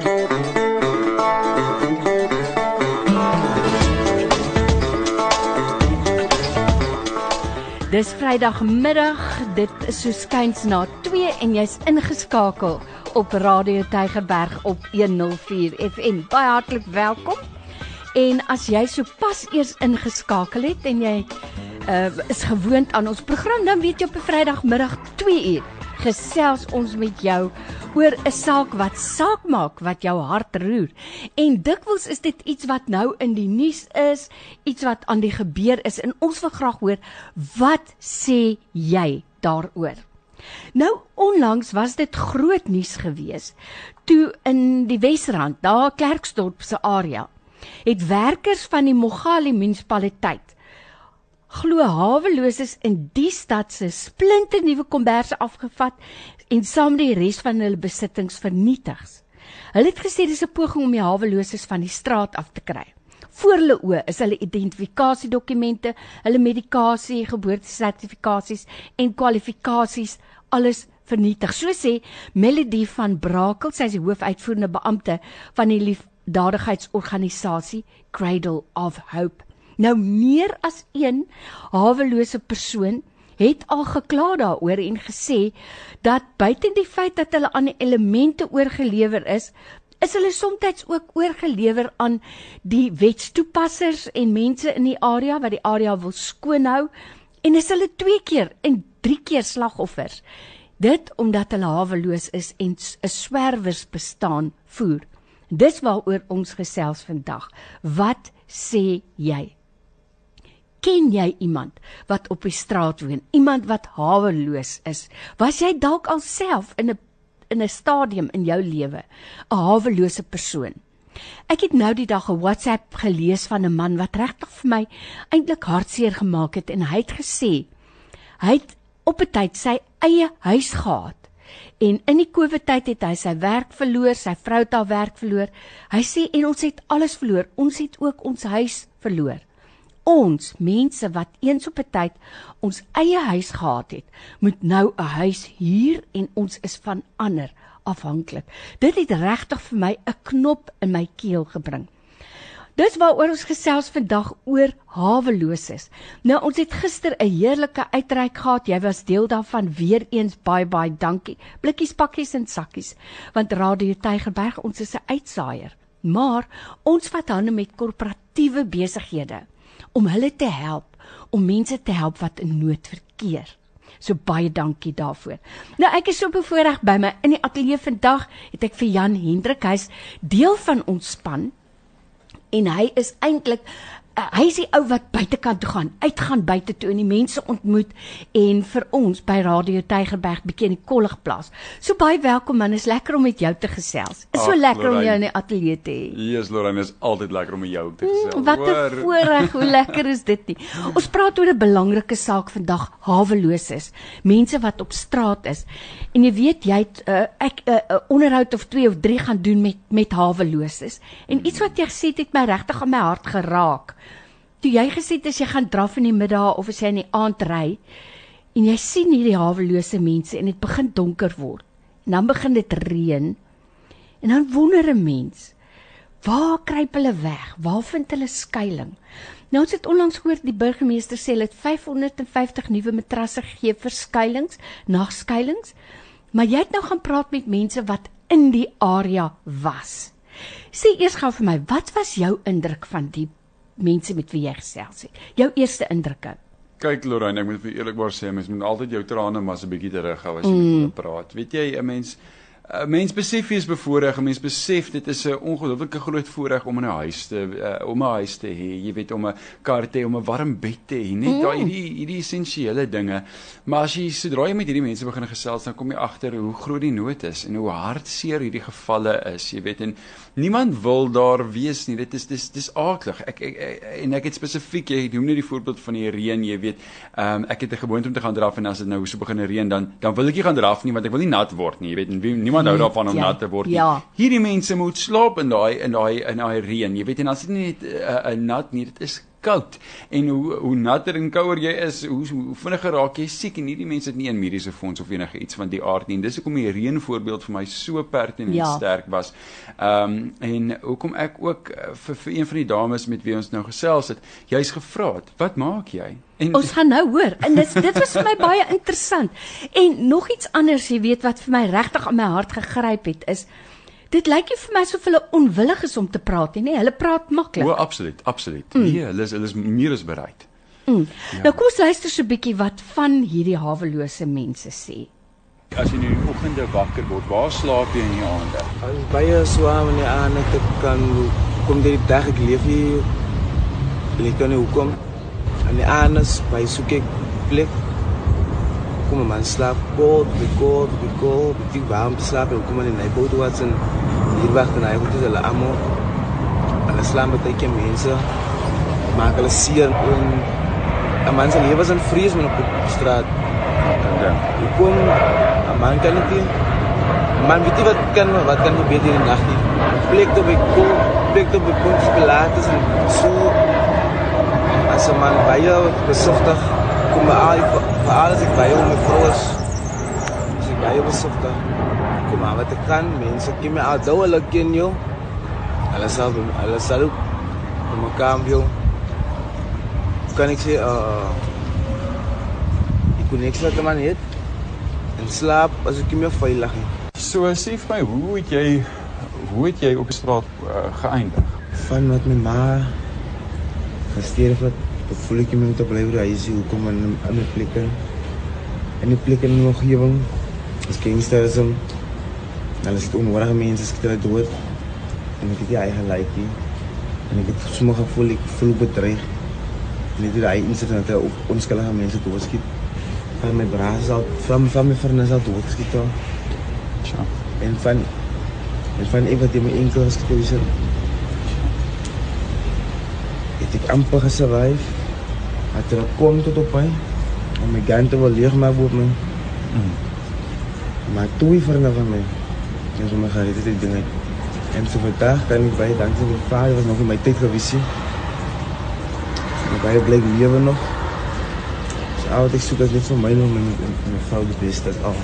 Dis Vrydagmiddag, dit is so skuins na 2 en jy's ingeskakel op Radio Tygerberg op 104 FM. Baie hartlik welkom. En as jy so pas eers ingeskakel het en jy uh, is gewoond aan ons program, dan weet jy op 'n Vrydagmiddag 2 uur gesels ons met jou oor 'n saak wat saak maak wat jou hart roer. En dikwels is dit iets wat nou in die nuus is, iets wat aan die gebeur is en ons wil graag hoor wat sê jy daaroor? Nou onlangs was dit groot nuus gewees toe in die Wesrand, daar Klerksdorp se area, het werkers van die Mogale munisipaliteit glo haweloses in die stad se splinte nuwe komberse afgevat en saam die res van hulle besittings vernietig. Hulle het gesê dis 'n poging om die haweloses van die straat af te kry. Voor hulle oë is hulle identifikasiedokumente, hulle medikasie, geboortesertifikasies en kwalifikasies alles vernietig. So sê Melody van Brakel, sy is die hoofuitvoerende beampte van die liefdadigheidsorganisasie Cradle of Hope. Nou meer as een hawelose persoon het al gekla daaroor en gesê dat buite die feit dat hulle aan elemente oorgelewer is, is hulle soms ook oorgelewer aan die wetstoepassers en mense in die area wat die area wil skoonhou en is hulle twee keer en drie keer slagoffers. Dit omdat hulle haweloos is en 'n swerwers bestaan voer. Dis waaroor ons gesels vandag. Wat sê jy? Ken jy iemand wat op die straat woon? Iemand wat haweloos is? Was jy dalk alself in 'n in 'n stadium in jou lewe 'n hawelose persoon? Ek het nou die dag 'n WhatsApp gelees van 'n man wat regtig vir my eintlik hartseer gemaak het en hy het gesê hy het op 'n tyd sy eie huis gehad en in die COVID tyd het hy sy werk verloor, sy vrou het haar werk verloor. Hy sê en ons het alles verloor. Ons het ook ons huis verloor ons mense wat eens op 'n tyd ons eie huis gehad het, moet nou 'n huis huur en ons is van ander afhanklik. Dit het regtig vir my 'n knop in my keel gebring. Dis waaroor ons gesels vandag oor haweloses. Nou ons het gister 'n heerlike uitreik gehad. Jy was deel daarvan. Weereens baie baie dankie. Blikkies, pakkies en sakkies. Want Radio Tygerberg ons is 'n uitsaaier. Maar ons vat hande met korporatiewe besighede om hulle te help om mense te help wat in nood verkeer. So baie dankie daarvoor. Nou ek is so bevoorreg by my in die ateljee vandag het ek vir Jan Hendrik hy's deel van ons span en hy is eintlik hy is die ou wat buitekant toe gaan, uitgaan buite toe en die mense ontmoet en vir ons by Radio Tygerberg bietjie in die kollig plaas. So baie welkom man, is lekker om met jou te gesels. Is so Ach, lekker Lorraine. om jou in die ateljee te hê. Jesus Lorraine, is altyd lekker om met jou te gesels. Mm, wat 'n voorreg, hoe lekker is dit nie. Ons praat oor 'n belangrike saak vandag, haweloses. Mense wat op straat is. En jy weet jy het uh, ek 'n uh, uh, onderhoud of 2 of 3 gaan doen met met haweloses. En iets wat jy gesê het, het my regtig aan my hart geraak. Toe jy gesê het as jy gaan draf in die middag of as jy in die aand ry en jy sien hierdie hawelose mense en dit begin donker word en dan begin dit reën en dan wonder 'n mens waar kruip hulle weg? Waar vind hulle skuilings? Nou ons het onlangs gehoor die burgemeester sê hulle het 550 nuwe matrasse gegee vir skuilings, nagskuilings. Maar jy het nou gaan praat met mense wat in die area was. Sê eers gou vir my, wat was jou indruk van die mense met wie jy gesels het. Jou eerste indrukke. Kyk Lorraine, ek moet vir eerlikwaar sê, mens moet altyd jou trane maar 'n bietjie terughou as jy mm. met hulle praat. Weet jy, 'n mens 'n mens besef jy is bevoordeel, mens besef dit is 'n ongelooflike groot voorreg om in 'n huis te uh, om 'n huis te hê, jy weet om 'n kar te hê, om 'n warm bed te hê, net mm. daai hierdie hierdie essensiële dinge. Maar as jy sodra jy met hierdie mense begin gesels, dan kom jy agter hoe groot die nood is en hoe hartseer hierdie gevalle is, jy weet en niemand wil daar wees nie. Dit is dis dis aardig. Ek, ek, ek en ek het spesifiek jy noem net die voorbeeld van die reën, jy weet. Ehm um, ek het 'n gewoonte om te gaan draf en as dit nou so begin reën dan dan wil ek nie gaan draf nie want ek wil nie nat word nie, jy weet. En wie, niemand hou daarvan om ja, nat te word nie. Ja. Hierdie mense moet slaap in daai in daai in daai reën, jy weet. En as dit nie 'n uh, uh, nat nie, dit is koud en hoe hoe natter en kouer jy is, hoe, hoe vinniger raak jy siek en hierdie mense het nie 'n mediese fonds of enige iets van die aard nie. En dis hoekom die reën voorbeeld vir my so pertinent ja. sterk was. Ehm um, en hoekom ek ook uh, vir vir een van die dames met wie ons nou gesels het, jy's gevra het, "Wat maak jy?" En ons gaan nou hoor. En dit dit was vir my baie interessant. En nog iets anders, jy weet wat vir my regtig aan my hart gegryp het is Dit lyk nie vir my so hulle onwillig is om te praat nie. Hulle praat maklik. O, absoluut, absoluut. Mm. Nee, hulle is hulle is meer as bereid. Mm. Ja. Nou kom ons luister so 'n bietjie wat van hierdie hawelose mense sê. As jy in die oggende wakker word, waar slaap jy in die aande? Al baie swaar in die aande te kan kom dit die dag ek leef hier. Ek kan nie hoekom. In die aande by soek ek plek kom man slaap kort, be kort, be kort, be tik warm slaap en kom in die boot wat en hier wag dan hy moet dit hulle almal hulle slaap met baie mense maak hulle seer en 'n man se lewe is in vrees met op die straat. Ja. Ek kom 'n man kan nie man weet wat kan wat kan gebeur in die nag nie. Plek toe by kom, plek toe by kom spelaat is en so as 'n man baie besigtig kom by al vir alles ek vrou is. As ek baie besigtig kom maar wat ek kan mense ken my al dou hulle ken jou hulle sal hulle sal cambio kan ek sê uh ek kon niks laat man het en slaap as ek nie meer veilig nie. So sê vir my hoe het jy hoe het jy op die straat uh, geëindig? Van wat my ma gesterf het voel ek moet bly by hy sê hoekom in 'n ander plek in? 'n plek in 'n omgewing. As gangsterism. Dan is dit onnodige mense as dit dood. En ek het die eie laaitjie en ek het sommige gevoel ek voel bedreig. En dit daai insidente op onskuldige mense doodskiet. Van my braas al van van my vernes al doodskiet ja en van en van iemand die my enkel geskiet het het ek amper gesurvive het er kom tot op my om my gante wil leeg maak op my. Mm. Maar twee vriende van my. En so my gered het die dinge. En so vandag kan ek baie dankie vir vader was nog in my tyd gewees. En baie bly lewe nog. So oud ek soek as net vir my nog my, my, vrou die beste as al.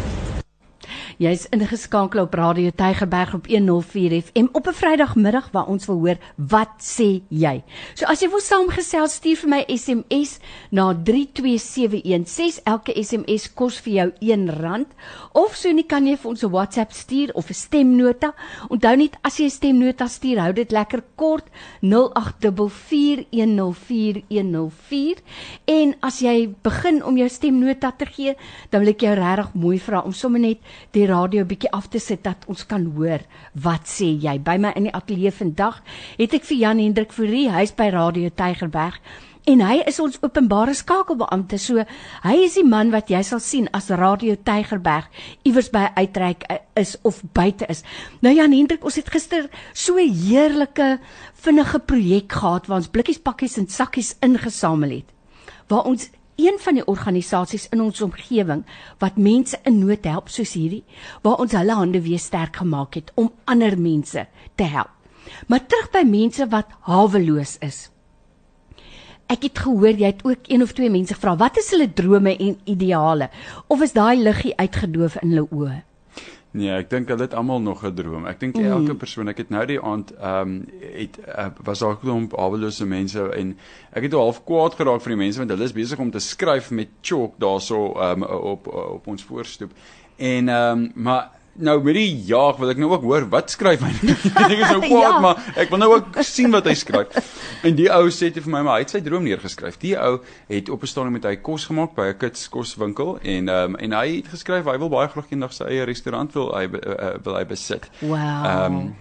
Jy's ingeskakel op Radio Tygerberg op 104 FM op 'n Vrydagmiddag waar ons wil hoor wat sê jy. So as jy wil saamgesels, stuur vir my SMS na 32716. Elke SMS kos vir jou R1 of so nie kan jy vir ons 'n WhatsApp stuur of 'n stemnota. Onthou net as jy 'n stemnota stuur, hou dit lekker kort 0844104104 en as jy begin om jou stemnota te gee, dan wil ek jou regtig mooi vra om sommer net die die radio bietjie af te sit dat ons kan hoor wat sê jy. By my in die ateljee vandag het ek vir Jan Hendrik Fourie, hy's by Radio Tygerberg en hy is ons openbare skakelbeampte. So hy is die man wat jy sal sien as Radio Tygerberg iewers by uitreik eh, is of buite is. Nou Jan Hendrik, ons het gister so 'n heerlike vinnige projek gehad waar ons blikkies, pakkies en sakkies ingesamel het. Waar ons een van die organisasies in ons omgewing wat mense in nood help soos hierdie waar ons hulle hande weer sterk gemaak het om ander mense te help. Maar terug by mense wat haweloos is. Ek het gehoor jy het ook een of twee mense gevra wat is hulle drome en ideale of is daai liggie uitgedoof in hulle oë? Nee, ek dink hulle het almal nog 'n droom. Ek dink mm. elke persoon, ek het nou die aand ehm um, het uh, was daar 'n klomp awelose mense en ek het half kwaad geraak vir die mense want hulle is besig om te skryf met chalk daarso um, op op ons voorstoep. En ehm um, maar nou met die jaag wil ek nou ook hoor wat skryf hy. ek is nou kwaad, ja. maar ek wil nou ook sien wat hy skryf. En die ou sê te vir my, maar hy het sy droom neergeskryf. Die ou het op 'n stadium met hy kos gemaak by 'n kits koswinkel en ehm um, en hy het geskryf hy wil baie graag eendag sy eie restaurant wil hy uh, wil hy besit. Wow. Ehm um,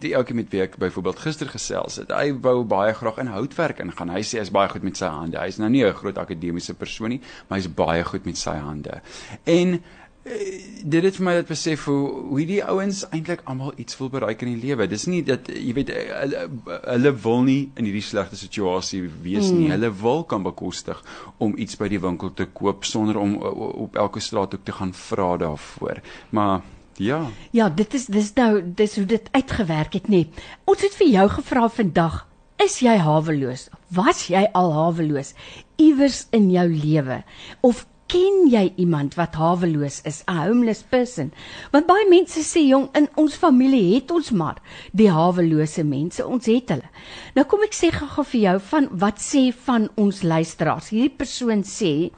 die ouetjie met wie ek byvoorbeeld gister gesels het, hy wou baie graag in houtwerk ingaan. Hy sê hy is baie goed met sy hande. Hy's nou nie 'n groot akademiese persoon nie, maar hy's baie goed met sy hande. En dit het vir my dat besef hoe hoe die ouens eintlik almal iets wil bereik in die lewe. Dis nie dat jy weet eh, hulle, hulle wil nie in hierdie slegte situasie wees mm. nie. Hulle wil kan bekostig om iets by die winkel te koop sonder om op elke straathoek te gaan vra daarvoor. Maar ja. Ja, dit is dis nou dis hoe dit uitgewerk het nie. Ons het vir jou gevra vandag is jy haweloos? Was jy al haweloos iewers in jou lewe? Of ken jy iemand wat haweloos is, 'n homeless person? Want baie mense sê jong, in ons familie het ons maar die hawelose mense, ons het hulle. Nou kom ek sê gou-gou vir jou van wat sê van ons luisteraars. Hierdie persoon sê,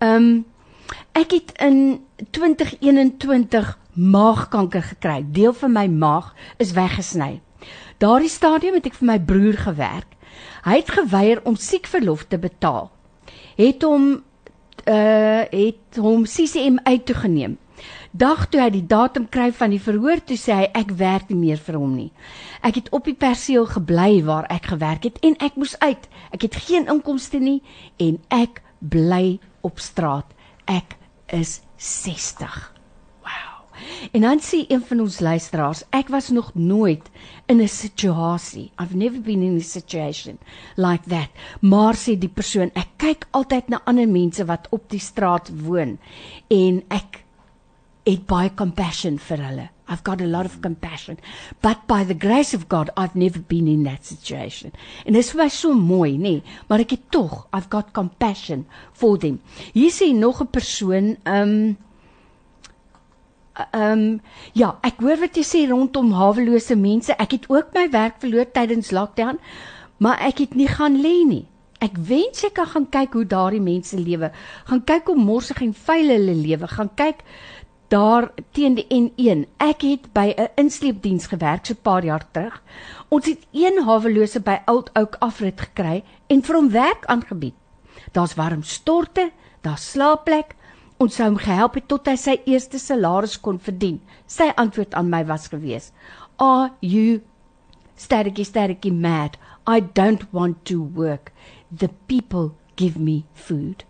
ehm um, ek het in 2021 maagkanker gekry. Deel van my maag is weggesny. Daardie stadium het ek vir my broer gewerk. Hy het geweier om siekverlof te betaal. Het hom uh het hom CCM uit toe geneem. Dag toe hy die datum kry van die verhoor, toe sê hy ek werk nie meer vir hom nie. Ek het op die perseel gebly waar ek gewerk het en ek moes uit. Ek het geen inkomste nie en ek bly op straat. Ek is 60. En dan sê een van ons luisteraars, ek was nog nooit in 'n situasie. I've never been in a situation like that. Maar sê die persoon, ek kyk altyd na ander mense wat op die straat woon en ek het baie compassion vir hulle. I've got a lot of compassion. But by the grace of God, I've never been in that situation. En dit is my so mooi, nê, nee, maar ek het tog, I've got compassion for them. Hier sê nog 'n persoon, ehm um, Ehm um, ja, ek hoor wat jy sê rondom hawelose mense. Ek het ook my werk verloor tydens lockdown, maar ek het nie gaan lê nie. Ek wens ek kan gaan kyk hoe daardie mense lewe. Gaan kyk hoe morsig en vuil hulle lewe. Gaan kyk daar teen die N1. Ek het by 'n insleepdiens gewerk so 'n paar jaar terug. Ons het een hawelose by Oud Oak afrit gekry en vir hom werk aangebied. Daar's warm storte, daar's slaapplek, Ons sou hom gehelp het tot hy sy eerste salaris kon verdien. Sy antwoord aan my was gewees: "Are you sterkie sterkie mad? I don't want to work. The people give me food."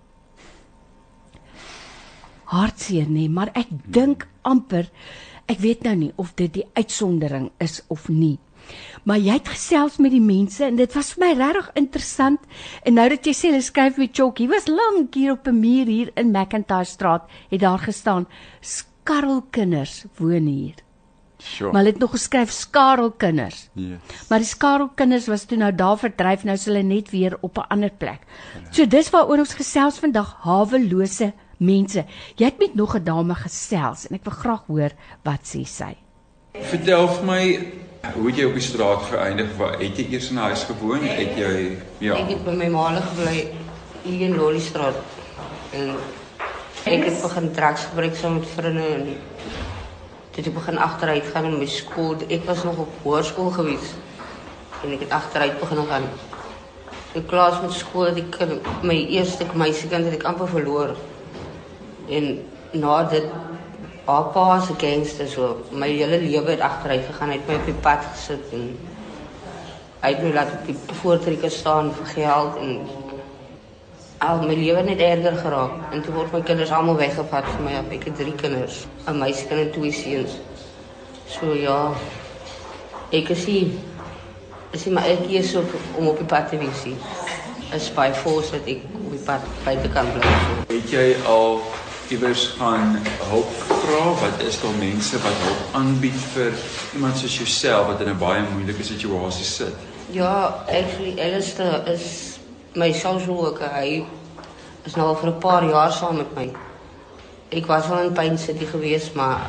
Hartseer nee, maar ek dink amper ek weet nou nie of dit die uitsondering is of nie. Maar jy het gesels met die mense en dit was vir my regtig interessant. En nou dat jy sê hulle skryf met chalk, hier was lank hier op 'n muur hier in McIntyre straat het daar gestaan skarrelkinders woon hier. Sure. Maar hulle het nog geskryf skarrelkinders. Yes. Maar die skarrelkinders was toe nou daar verdryf, nou is hulle net weer op 'n ander plek. So dis waaroor ons gesels vandag, hawelose mense. Jy het met nog 'n dame gesels en ek wil graag hoor wat sê sy. Vertel vir my Hoe het jy op die straat geëindig? Waar het jy eers in 'n huis gewoon? Het jy ja. Ek het by my ma gebly hier in Lolly straat. En ek het begin drugs gebruik saam met vriende en dit het begin agteruit gaan in my skool. Ek was nog op hoërskool gewees. En ek het agteruit begin gaan. In klas met skool, ek my eerste meisiekind het ek amper verloor. En na dit haar pa se gangster so my hele lewe het agteruit gegaan. Het my op die pad gesit en het my laat op die voortrekke staan vir geld en al my lewe net erger geraak. En toe word my kinders almal weggevat vir my ek het drie kinders 'n meisie en twee seuns. So ja ek sien is maar ek hier so om op die pad te wees is by force dat ek op die pad by te kan bly. Het jy al iewers gaan hulp vra wat is daar mense wat hulp aanbied vir iemand soos jouself wat in 'n baie moeilike situasie sit? Ja actually Alistair is my social worker. Hy is nou al vir 'n paar jaar saam met my. Ek was al in Pine City gewees maar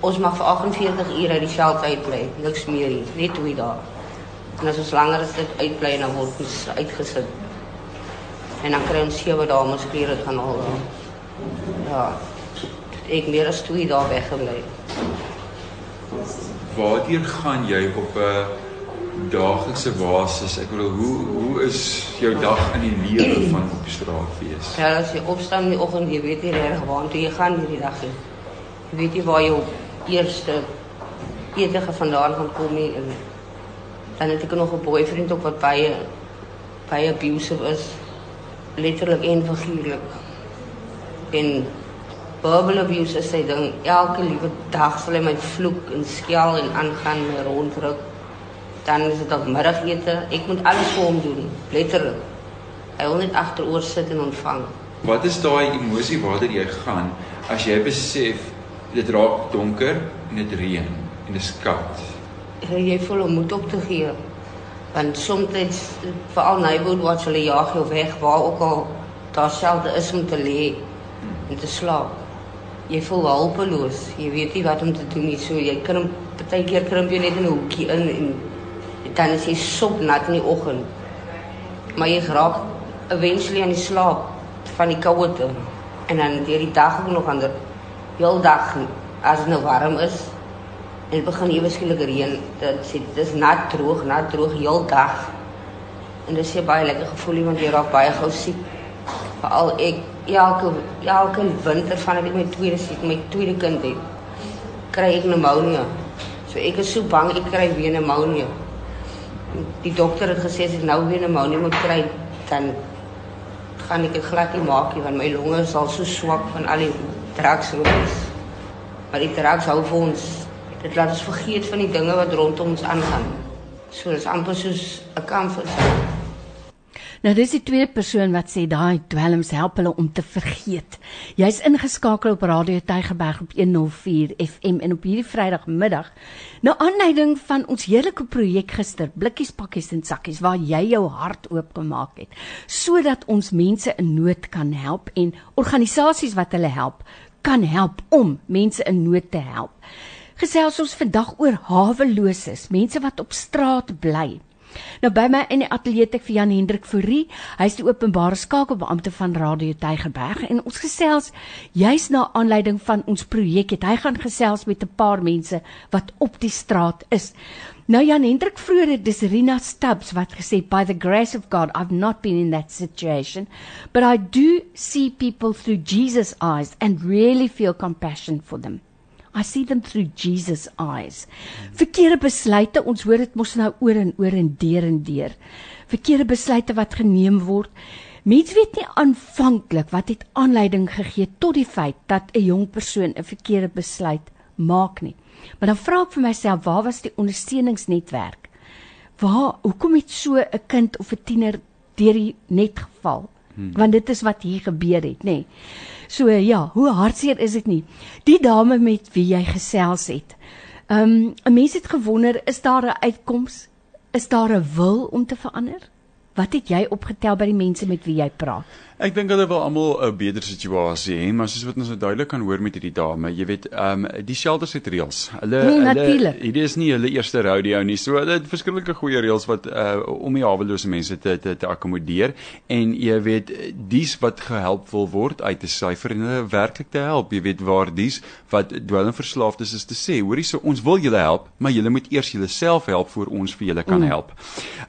ons mag vir 48 ure uit die veld uitbly. Niks meer nie. Net twee dae. En as ons langer as dit uitbly dan word ons uitgesit. En dan kry ons sewe dae om ons klere te gaan haal Ja. Ek meer as 2 dae weggebly. Waarheen gaan jy op 'n daaglikse basis? Ek bedoel, hoe hoe is jou dag in die lewe van op die straat wees? Ja, as jy opstaan in die oggend, jy weet nie reg waar toe jy gaan hierdie dag nie. Jy weet nie waar jou eerste etige vandaan gaan kom nie en dan het ek nog 'n boyfriend ook wat baie baie abusive is letterlik en figuurlik en verbal abuse is hy dan elke liewe dag sal hy my vloek en skel en aangaan my ronddruk. Dan is dit al middagete. Ek moet alles vir hom doen, letterlik. Hy wil net agteroor sit en ontvang. Wat is daai emosie waartoe jy gaan as jy besef dit raak donker en dit reën en dit is koud? Jy voel om moed op te gee. Want soms veral neighborhood watch hulle jaag jou weg waar ook al daar selde is om te lê en te slaap. Jy voel hulpeloos. Jy weet nie wat om te doen nie. So jy krimp partykeer krimp jy net in 'n hoekie in en dan is jy sop nat in die oggend. Maar jy raak eventually aan die slaap van die koue en dan deur die dag ook nog ander heel dag as dit nou warm is en dit begin ewe skielik reën dit sê dis nat droog nat droog heel dag en dit sê baie lekker gevoel want jy raak baie gou siek veral ek elke elke winter van ek my tweede siek my tweede kind het kry ek pneumonia so ek is so bang ek kry weer pneumonia die dokter het gesê as ek nou weer pneumonia moet kry dan gaan ek dit glad nie maak nie want my longe is al so swak van al die drugsroepies. Maar die drugs hou vir ons dit laat ons vergeet van die dinge wat rondom ons aangaan. So dis amper soos 'n comfort zone. Nou dis die tweede persoon wat sê daai dwelms help hulle om te vergeet. Jy's ingeskakel op Radio Tygerberg op 104 FM en op hierdie Vrydagmiddag. Nou aanleiding van ons heerlike projek gister, blikkies, pakkies en sakkies waar jy jou hart oop gemaak het sodat ons mense in nood kan help en organisasies wat hulle help kan help om mense in nood te help. Gesels ons vandag oor haweloses, mense wat op straat bly. Nou by my in die ateljee ek vir Jan Hendrik Fourie. Hy's die openbare skakelbeampte van Radio Tygerberg en ons gesels juis na aanleiding van ons projek het hy gaan gesels met 'n paar mense wat op die straat is. Nou Jan Hendrik vroeër dis Rina Stubbs wat gesê by the grace of God I've not been in that situation but I do see people through Jesus eyes and really feel compassion for them. I see them through Jesus eyes. Verkeerde besluite, ons hoor dit mos nou oor en oor en deur en deur. Verkeerde besluite wat geneem word. Mense weet nie aanvanklik wat het aanleiding gegee tot die feit dat 'n jong persoon 'n verkeerde besluit maak nie. Maar dan vra ek vir myself, waar was die ondersteuningsnetwerk? Waar hoekom het so 'n kind of 'n tiener deur die net geval? Hmm. Want dit is wat hier gebeur het, nê. Nee. So ja, hoe hartseer is dit nie? Die dame met wie jy gesels het. Ehm um, 'n mens het gewonder, is daar 'n uitkoms? Is daar 'n wil om te verander? Wat het jy opgetel by die mense met wie jy praat? Ek dink hulle wil almal 'n beter situasie hê, maar soos wat ons nou duidelik kan hoor met hierdie dame, jy weet, ehm um, die shelters het reëls. Hulle nee, hulle hierdie is nie hulle eerste rodeo nie. So hulle het verskillike goeie reëls wat uh om die hawelose mense te te, te akkommodeer en jy weet, dies wat gehelp wil word uit te syfer en hulle werklik te help. Jy weet waar dies wat dwelmverslaafdes is te sê, hoorie so ons wil julle help, maar julle moet eers julleself help voor ons vir julle kan mm. help.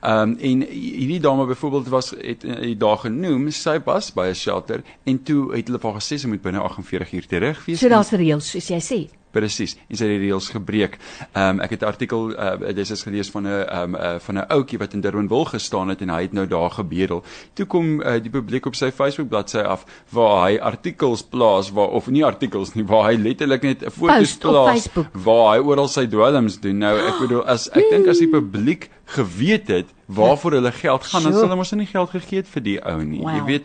Ehm um, en hierdie dame byvoorbeeld was het die dag genoem, sy was by 'n shelter en toe het hulle vir haar gesê sy moet binne 48 uur terug wees. So daar's reëls soos jy sê. Presies. En sy het die reëls gebreek. Ehm um, ek het 'n artikel uh dis is gelees van 'n ehm um, uh, van 'n ouetjie wat in Durban wil gestaan het en hy het nou daar gebedel. Toe kom uh, die publiek op sy Facebook bladsy af waar hy artikels plaas waar of nie artikels nie waar hy letterlik net 'n foto plaas waar hy oral sy dwelms doen. Nou ek bedoel as ek dink as die publiek geweet het waarvoor hulle geld gaan, dan sal hulle mos nie geld gegee het vir die ou nie. Wow. Jy weet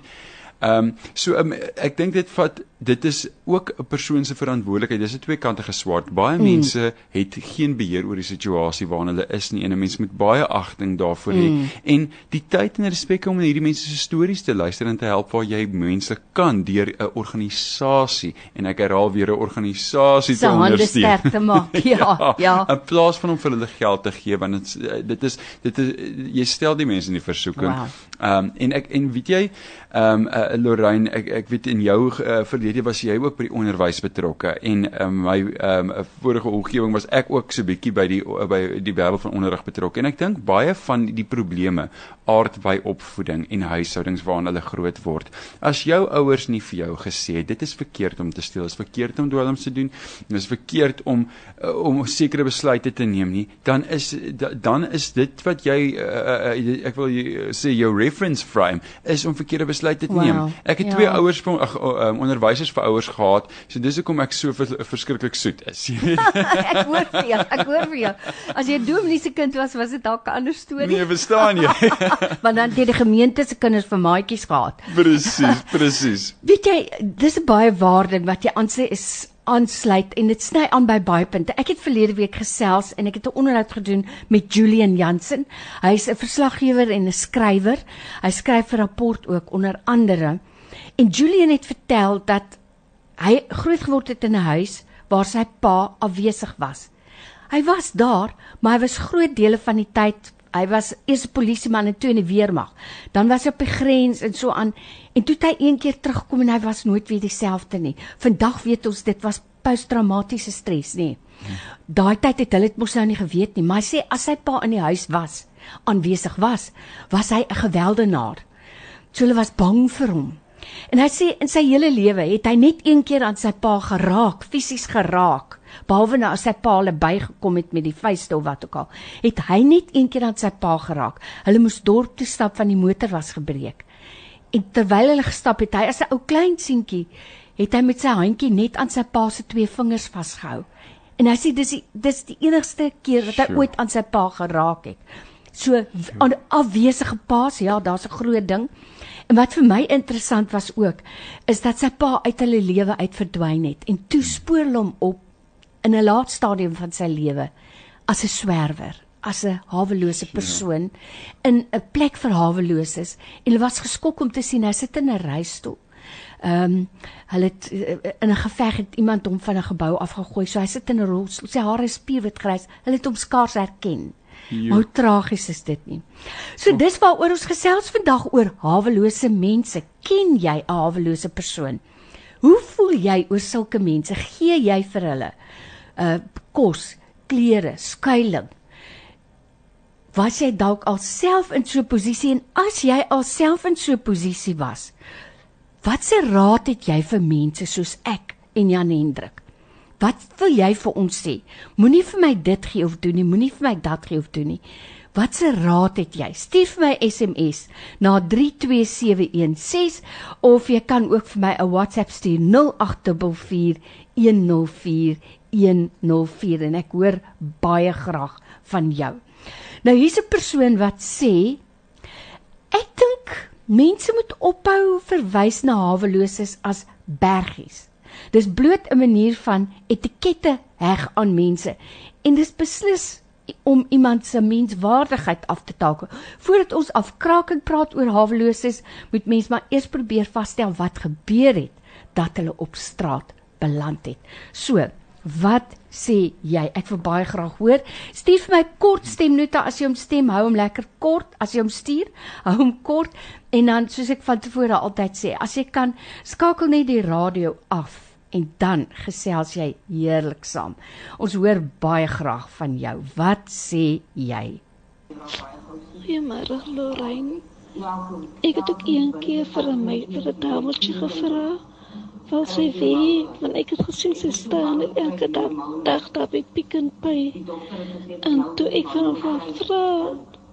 Ehm um, so um, ek dink dit vat dit is ook 'n persoon se verantwoordelikheid. Dis 'n twee kante geswaard. Baie mm. mense het geen beheer oor die situasie waarin hulle is nie en 'n mens moet baie agting daarvoor hê mm. en die tyd en respek om hierdie mense se stories te luister en te help waar jy mense kan deur 'n organisasie en ek herhaal weer 'n organisasie te ondersteun. te maak. Ja, ja. In plaas van om vir hulle geld te gee want dit dit is dit is jy stel die mense in die versoeking. Ehm wow. um, en ek en weet jy ehm um, uh, Lorraine, ek ek weet in jou uh, verlede was jy ook by die onderwys betrokke en um, my um, vorige omgewing was ek ook so bietjie by die by die wêreld van onderrig betrokke en ek dink baie van die probleme aard by opvoeding en huishoudings waarin hulle groot word. As jou ouers nie vir jou gesê het dit is verkeerd om te steel, is verkeerd om dwelms te doen, dis verkeerd om uh, om sekere besluite te neem nie, dan is dan is dit wat jy uh, uh, ek wil sê jou reference frame is om verkeerde besluite te neem. Wow. Ek het ja. twee ouers van ag um, onderwysers vir ouers gehad. So dis hoekom ek so vers, verskriklik soet is. ek hoor vir jou. Ek hoor vir jou. As jy dominee se kind was, was dit dalk 'n ander storie. Nee, verstaan jy? Want dan het die gemeente se kinders vir maatjies gehad. Presies, presies. Weet jy, dis 'n baie waarde wat jy aan sê is aansluit en dit sny aan by baie punte. Ek het verlede week gesels en ek het 'n onderhoud gedoen met Julian Jansen. Hy's 'n verslaggewer en 'n skrywer. Hy skryf 'n rapport ook onder andere. En Julian het vertel dat hy groot geword het in 'n huis waar sy pa afwesig was. Hy was daar, maar hy was groot dele van die tyd Hy was eers 'n polisieman en toe in die weermag. Dan was hy op die grens en so aan. En toe het hy een keer teruggekom en hy was nooit weer dieselfde nie. Vandag weet ons dit was posttraumatiese stres, nê. Daai tyd het hulle dit mos nou nie geweet nie, maar hy sê as sy pa in die huis was, aanwesig was, was hy 'n geweldenaar. So hulle was bang vir hom. En hy sê in sy hele lewe het hy net een keer aan sy pa geraak, fisies geraak behalwe nou as sy pa hulle bygekom het met die vuiste of wat ook al, het hy net een keer aan sy pa geraak. Hulle moes dorp toe stap van die motor was gebreek. En terwyl hulle gestap het, hy as 'n ou klein seentjie, het hy met sy handjie net aan sy pa se twee vingers vasgehou. En hy sê dis die, dis die enigste keer wat hy sure. ooit aan sy pa geraak het. So aan afwesige paas, ja, daar's 'n groot ding. En wat vir my interessant was ook, is dat sy pa uit hulle lewe uit verdwyn het en toe spoor hom op in 'n laat stadium van sy lewe as 'n swerwer, as 'n hawelose persoon in 'n plek vir haweloses en hulle was geskok om te sien hy sit in 'n reistool. Ehm um, hulle het eh, in 'n geveg het iemand hom van 'n gebou afgegooi. So hy sit in 'n rolstoel. Sy hare is spierwit grys. Hulle het hom skaars herken. Jo. Hoe tragies is dit nie? So dis waaroor ons gesels vandag oor hawelose mense. Ken jy 'n hawelose persoon? Hoe voel jy oor sulke mense? Gee jy vir hulle uh kos, klere, skuilings. Was jy dalk alself in so 'n posisie en as jy alself in so 'n posisie was, watse raad het jy vir mense soos ek en Jan Hendrik? Wat wil jy vir ons sê? Moenie vir my dit gee of doen nie, moenie vir my dat gee of doen nie. Watse raad het jy? Stuur vir my SMS na 32716 of jy kan ook vir my 'n WhatsApp stuur 0844 104 104 en ek hoor baie graag van jou. Nou hier's 'n persoon wat sê ek dink mense moet ophou verwys na haweloses as bergies. Dis bloot 'n manier van etikette heg aan mense en dis beslis om iemand se menswaardigheid af te taak. Voordat ons afkrakend praat oor haweloses, moet mens maar eers probeer vasstel wat gebeur het dat hulle op straat beland het. So, Wat sê jy? Ek wil baie graag hoor. Stuur vir my kort stemnota as jy hom stem, hou hom lekker kort. As jy hom stuur, hou hom kort en dan soos ek van tevore altyd sê, as jy kan, skakel net die radio af en dan gesels jy heerlik saam. Ons hoor baie graag van jou. Wat sê jy? Goeiemôre Lorraine. Ek het ook een keer vir my vir 'n tafeltjie gevra wil sy weet want ek het gesien sy staan elke dag dag daar by Pick n Pay en toe ek van hom vra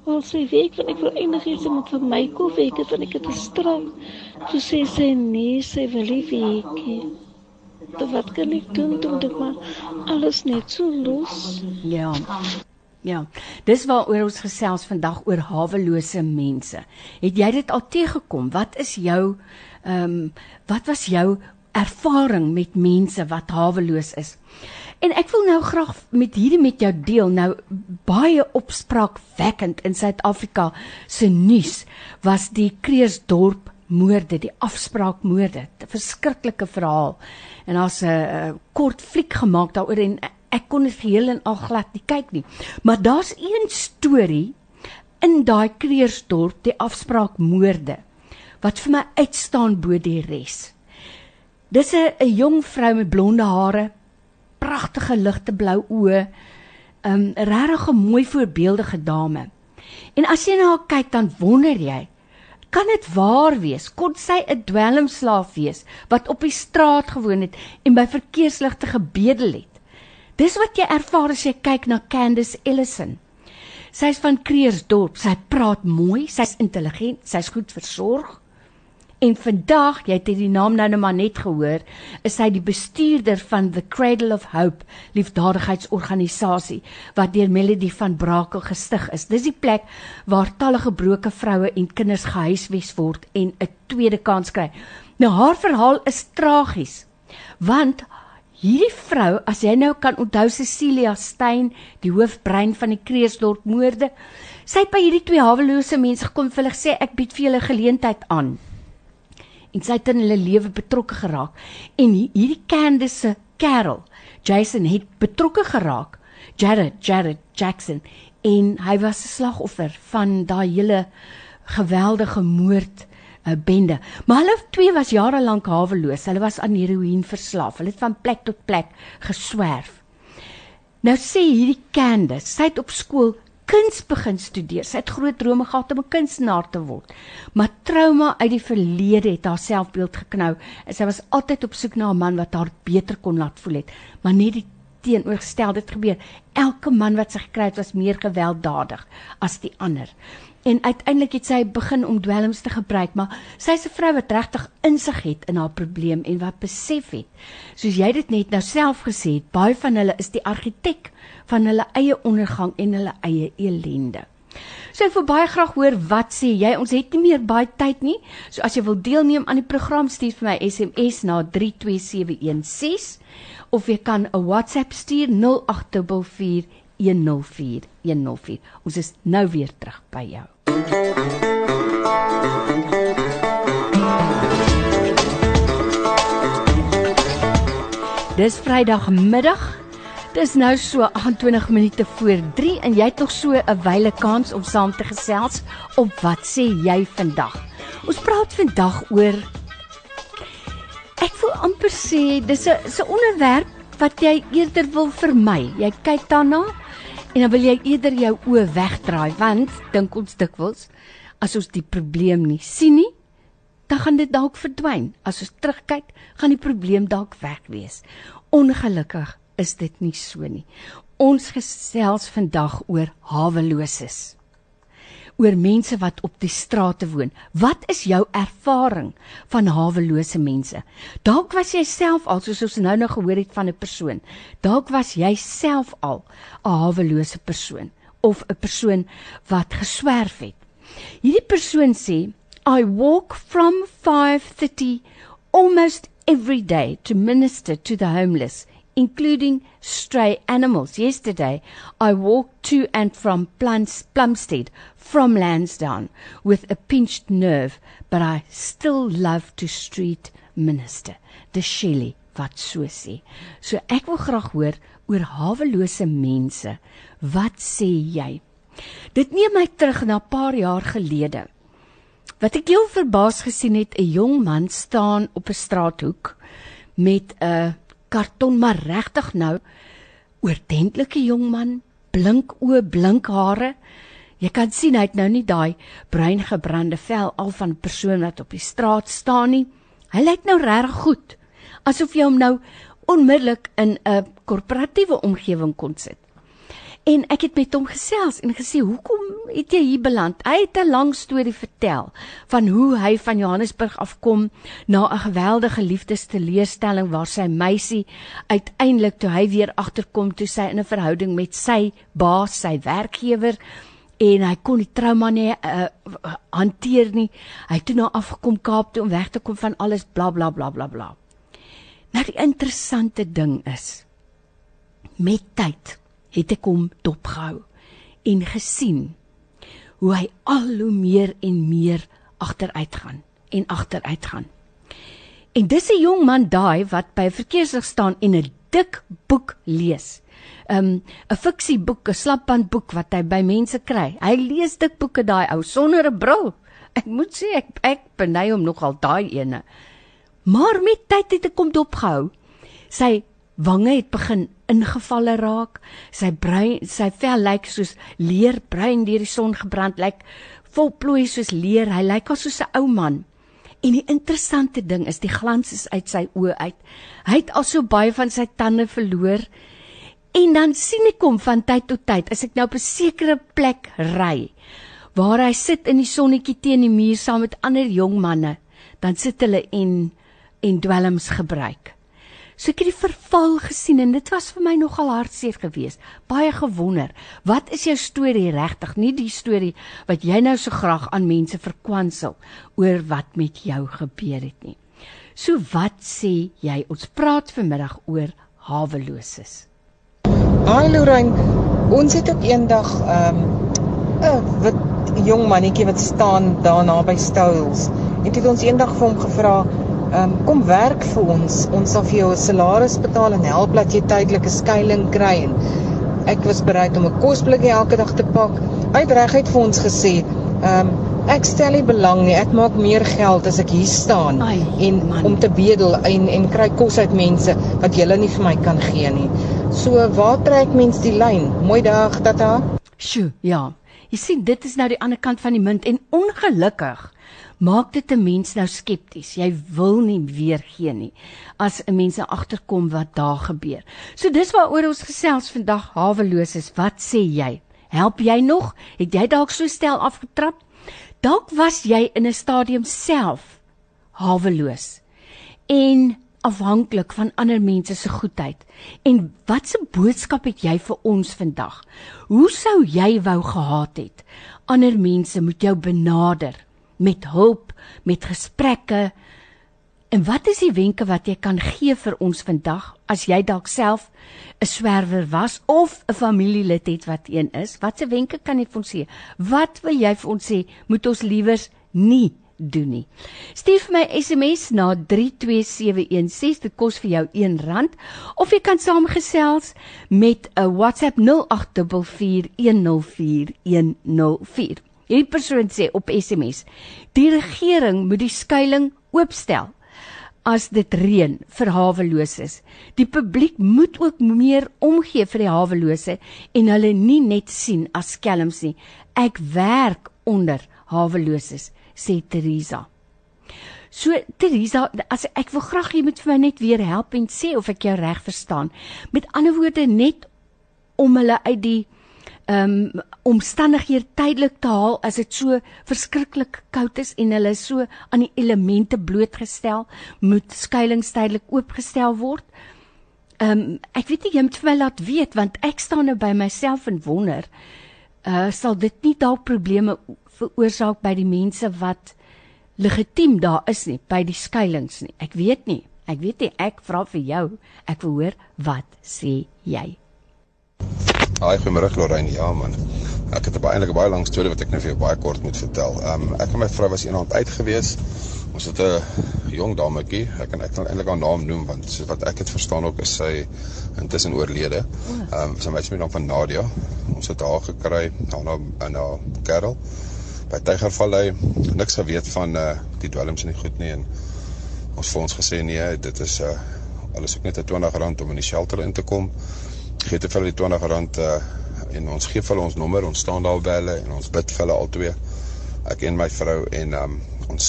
wil sy weet want ek wil enigiets moet vir my koop ek het van ek het gestraf toe sê sy nee sy wil nie weet toe wat kan ek doen om dit maar alles net so los ja Ja. Dis waaroor ons gesels vandag oor hawelose mense. Het jy dit al teëgekom? Wat is jou ehm um, wat was jou ervaring met mense wat haweloos is. En ek wil nou graag met hierdie met jou deel. Nou baie opspraakwekkend in Suid-Afrika se nuus was die Kreersdorp moorde, die afspraakmoorde. 'n Verskriklike verhaal. En daar's 'n kort fliek gemaak daaroor en ek kon dit geheel en al glad nie kyk nie. Maar daar's een storie in daai Kreersdorp, die afspraakmoorde wat vir my uitstaan bo die res. Dis 'n 'n jong vrou met blonde hare, pragtige ligte blou oë, 'n um, regtig 'n mooi voorbeeldige dame. En as jy na haar kyk dan wonder jy, kan dit waar wees? Kon sy 'n dwelmslaaf wees wat op die straat gewoon het en by verkeersligte gebedel het? Dis wat jy ervaar as jy kyk na Candice Ellison. Sy's van Kreersdorp. Sy praat mooi, sy's intelligent, sy's goed versorg. En vandag, jy het die naam nou net maar net gehoor, is hy die bestuurder van The Cradle of Hope, liefdadigheidsorganisasie wat deur Melody van Brakel gestig is. Dis die plek waar talle gebroke vroue en kinders gehuisves word en 'n tweede kans kry. Nou haar verhaal is tragies. Want Hierdie vrou, as jy nou kan onthou Cecilia Stein, die hoofbrein van die Kreeusdorp moorde, sy het by hierdie twee hawelose mense gekom vir hulle gesê ek bied vir julle geleentheid aan. En sy het in hulle lewe betrokke geraak. En hierdie Candice se kerel, Jason het betrokke geraak. Jared, Jared Jackson en hy was 'n slagoffer van daai hele geweldige moord uh, bende. Maar hulle twee was jare lank haweloos. Hulle was aan heroïne verslaaf. Hulle het van plek tot plek geswerf. Nou sê hierdie Candice, sy het op skool kuns begin studeer. Sy het groot drome gehad om 'n kunstenaar te word. Maar trauma uit die verlede het haar selfbeeld geknou en sy was altyd op soek na 'n man wat haar beter kon laat voel het. Maar net die teenoorgestelde het gebeur. Elke man wat sy gekry het was meer gewelddadig as die ander en uiteindelik het sy begin om dwelms te gebruik maar sy's 'n vrou wat regtig insig het in haar probleem en wat besef het soos jy dit net nou self gesê het baie van hulle is die argitek van hulle eie ondergang en hulle eie elende So ek wil baie graag hoor wat sê jy? Ons het nie meer baie tyd nie. So as jy wil deelneem aan die program stuur vir my SMS na 32716 of jy kan 'n WhatsApp stuur 0844 104 104 ons is nou weer terug by jou Dis Vrydagmiddag. Dis nou so 28 minute voor 3 en jy het nog so 'n wyle kans om saam te gesels op wat sê jy vandag? Ons praat vandag oor Ek voel amper sê dis 'n 'n onderwerp wat jy eerder wil vermy. Jy kyk daarna en dan wil jy eerder jou oë wegdraai want dink ons dikwels as ons die probleem nie sien nie, dan gaan dit dalk verdwyn. As ons terugkyk, gaan die probleem dalk weg wees. Ongelukkig is dit nie so nie. Ons gesels vandag oor haweloses. Oor mense wat op die strate woon. Wat is jou ervaring van hawelose mense? Dalk was jy self al soos ons nou nou gehoor het van 'n persoon. Dalk was jy self al 'n hawelose persoon of 'n persoon wat geswerf het. Hierdie persoon sê I walk from 5:30 almost every day to minister to the homeless, including stray animals. Yesterday, I walked to and from Plumstead from Lansdowne with a pinched nerve, but I still love to street minister. De Shelley wat so sê. So ek wil graag hoor oor hawelose mense. Wat sê jy? Dit neem my terug na 'n paar jaar gelede. Wat ek heel verbaas gesien het, 'n jong man staan op 'n straathoek met 'n karton maar regtig nou oordentlike jong man, blink oë, blink hare. Jy kan sien hy het nou nie daai bruin gebrande vel al van 'n persoon wat op die straat staan nie. Hy lyk nou regtig goed, asof jy hom nou onmiddellik in 'n korporatiewe omgewing kon sit. En ek het met hom gesels en gesê, "Hoekom het jy hier beland?" Hy het 'n lang storie vertel van hoe hy van Johannesburg afkom na 'n geweldige liefdesteleurstelling waar sy meisie uiteindelik toe hy weer agterkom toe sy in 'n verhouding met sy baas, sy werkgewer en hy kon die trauma nie uh, hanteer nie. Hy het toe nou afgekom Kaap toe om weg te kom van alles bla bla bla bla bla. Nou die interessante ding is met tyd het ek hom dopgehou en gesien hoe hy al hoe meer en meer agteruit gaan en agteruit gaan. En dis 'n jong man daai wat by 'n verkeerslig staan en 'n dik boek lees. Um 'n fiksieboek, 'n slapbandboek wat hy by mense kry. Hy lees dik boeke daai ou sonder 'n bril. Ek moet sê ek ek beny hom nogal daai ene. Maar met tyd het ek hom dopgehou. Sy wange het begin ingevalle raak. Sy bruin, sy vel lyk soos leer bruin deur die son gebrand, lyk vol plooi soos leer. Hy lyk as soos 'n ou man. En die interessante ding is die glans is uit sy oë uit. Hy het al so baie van sy tande verloor. En dan sien ek hom van tyd tot tyd as ek nou op 'n sekere plek ry waar hy sit in die sonnetjie teen die muur saam met ander jong manne, dan sit hulle en en dwelms gebruik. So ek het die verval gesien en dit was vir my nogal hartseer geweest. Baie gewonder, wat is jou storie regtig? Nie die storie wat jy nou so graag aan mense verkwansel oor wat met jou gebeur het nie. So wat sê jy? Ons praat vanmiddag oor haweloses. Haai Lorraine, ons het ook eendag ehm um, 'n wit jong mannetjie wat staan daar naby. En dit het ons eendag vir hom gevra, um, kom werk vir ons. Ons sal vir jou 'n salaris betaal en help dat jy tydelike skuilings kry en ek was bereid om 'n kosblikkie elke dag te pak. Hy het reguit vir ons gesê, um, ek stel nie belang nie. Ek maak meer geld as ek hier staan Ai, en man. om te bedel en en kry kos uit mense wat julle nie vir my kan gee nie. So waar trek mens die lyn? Mooi dag, tata. Sjoe, ja. Jy sien dit is nou die ander kant van die munt en ongelukkig maak dit 'n mens nou skepties. Jy wil nie weer gee nie as 'n mens nou agterkom wat daar gebeur. So dis waaroor ons gesels vandag haweloses. Wat sê jy? Help jy nog? Het jy dalk so stel afgetrap? Dalk was jy in 'n stadium self haweloos en afhanklik van ander mense se goedheid. En watse boodskap het jy vir ons vandag? Hoe sou jy wou gehad het ander mense moet jou benader met hulp, met gesprekke? En wat is die wenke wat jy kan gee vir ons vandag as jy dalk self 'n swerwer was of 'n familielid het wat een is? Watse wenke kan jy vir ons gee? Wat wil jy vir ons sê moet ons liewers nie doen nie. Stuur vir my SMS na 32716. Dit kos vir jou R1 of jy kan saamgesels met 'n WhatsApp 0824104104. Hierdie persoon sê op SMS: "Die regering moet die skuilings oopstel as dit reën vir haweloses. Die publiek moet ook meer omgee vir die hawelose en hulle nie net sien as skelms nie. Ek werk onder haweloses," sê Teresa. So Teresa, as ek wil graag jy moet vir my net weer help en sê of ek jou reg verstaan. Met ander woorde net om hulle uit die ehm um, omstandighede tydelik te haal as dit so verskriklik koud is en hulle so aan die elemente blootgestel, moet skuilings tydelik oopgestel word. Ehm um, ek weet nie jy moet vir my laat weet want ek staan nou by myself en wonder uh sal dit nie dalk probleme veroorsaak by die mense wat legitiem daar is nie by die skuilings nie. Ek weet nie. Ek weet nie. Ek vra vir jou. Ek wil hoor wat sê jy? Haai, goeiemôre Lorraine. Ja man. Ek het 'n baie eintlik 'n baie lang storie wat ek nou vir jou baie kort moet vertel. Ehm um, ek en my vrou was eendag uit gewees. Ons het 'n jong dametjie. Ek kan ek kan eintlik haar naam noem want so wat ek het verstaan ook is sy intussen oorlede. Ehm um, sy meisie met naam van Nadia. Ons het haar gekry daarna in haar kerel by Tygervallei. Niks geweet van uh die dwelms en die goed nie en ons vir ons gesê nee, dit is uh alles ook net 'n R20 om in die shelter in te kom gee te vir hulle die 20 rand uh, en ons gee vir hulle ons nommer, ons staan daar by hulle en ons bid vir hulle albei. Ek en my vrou en um, ons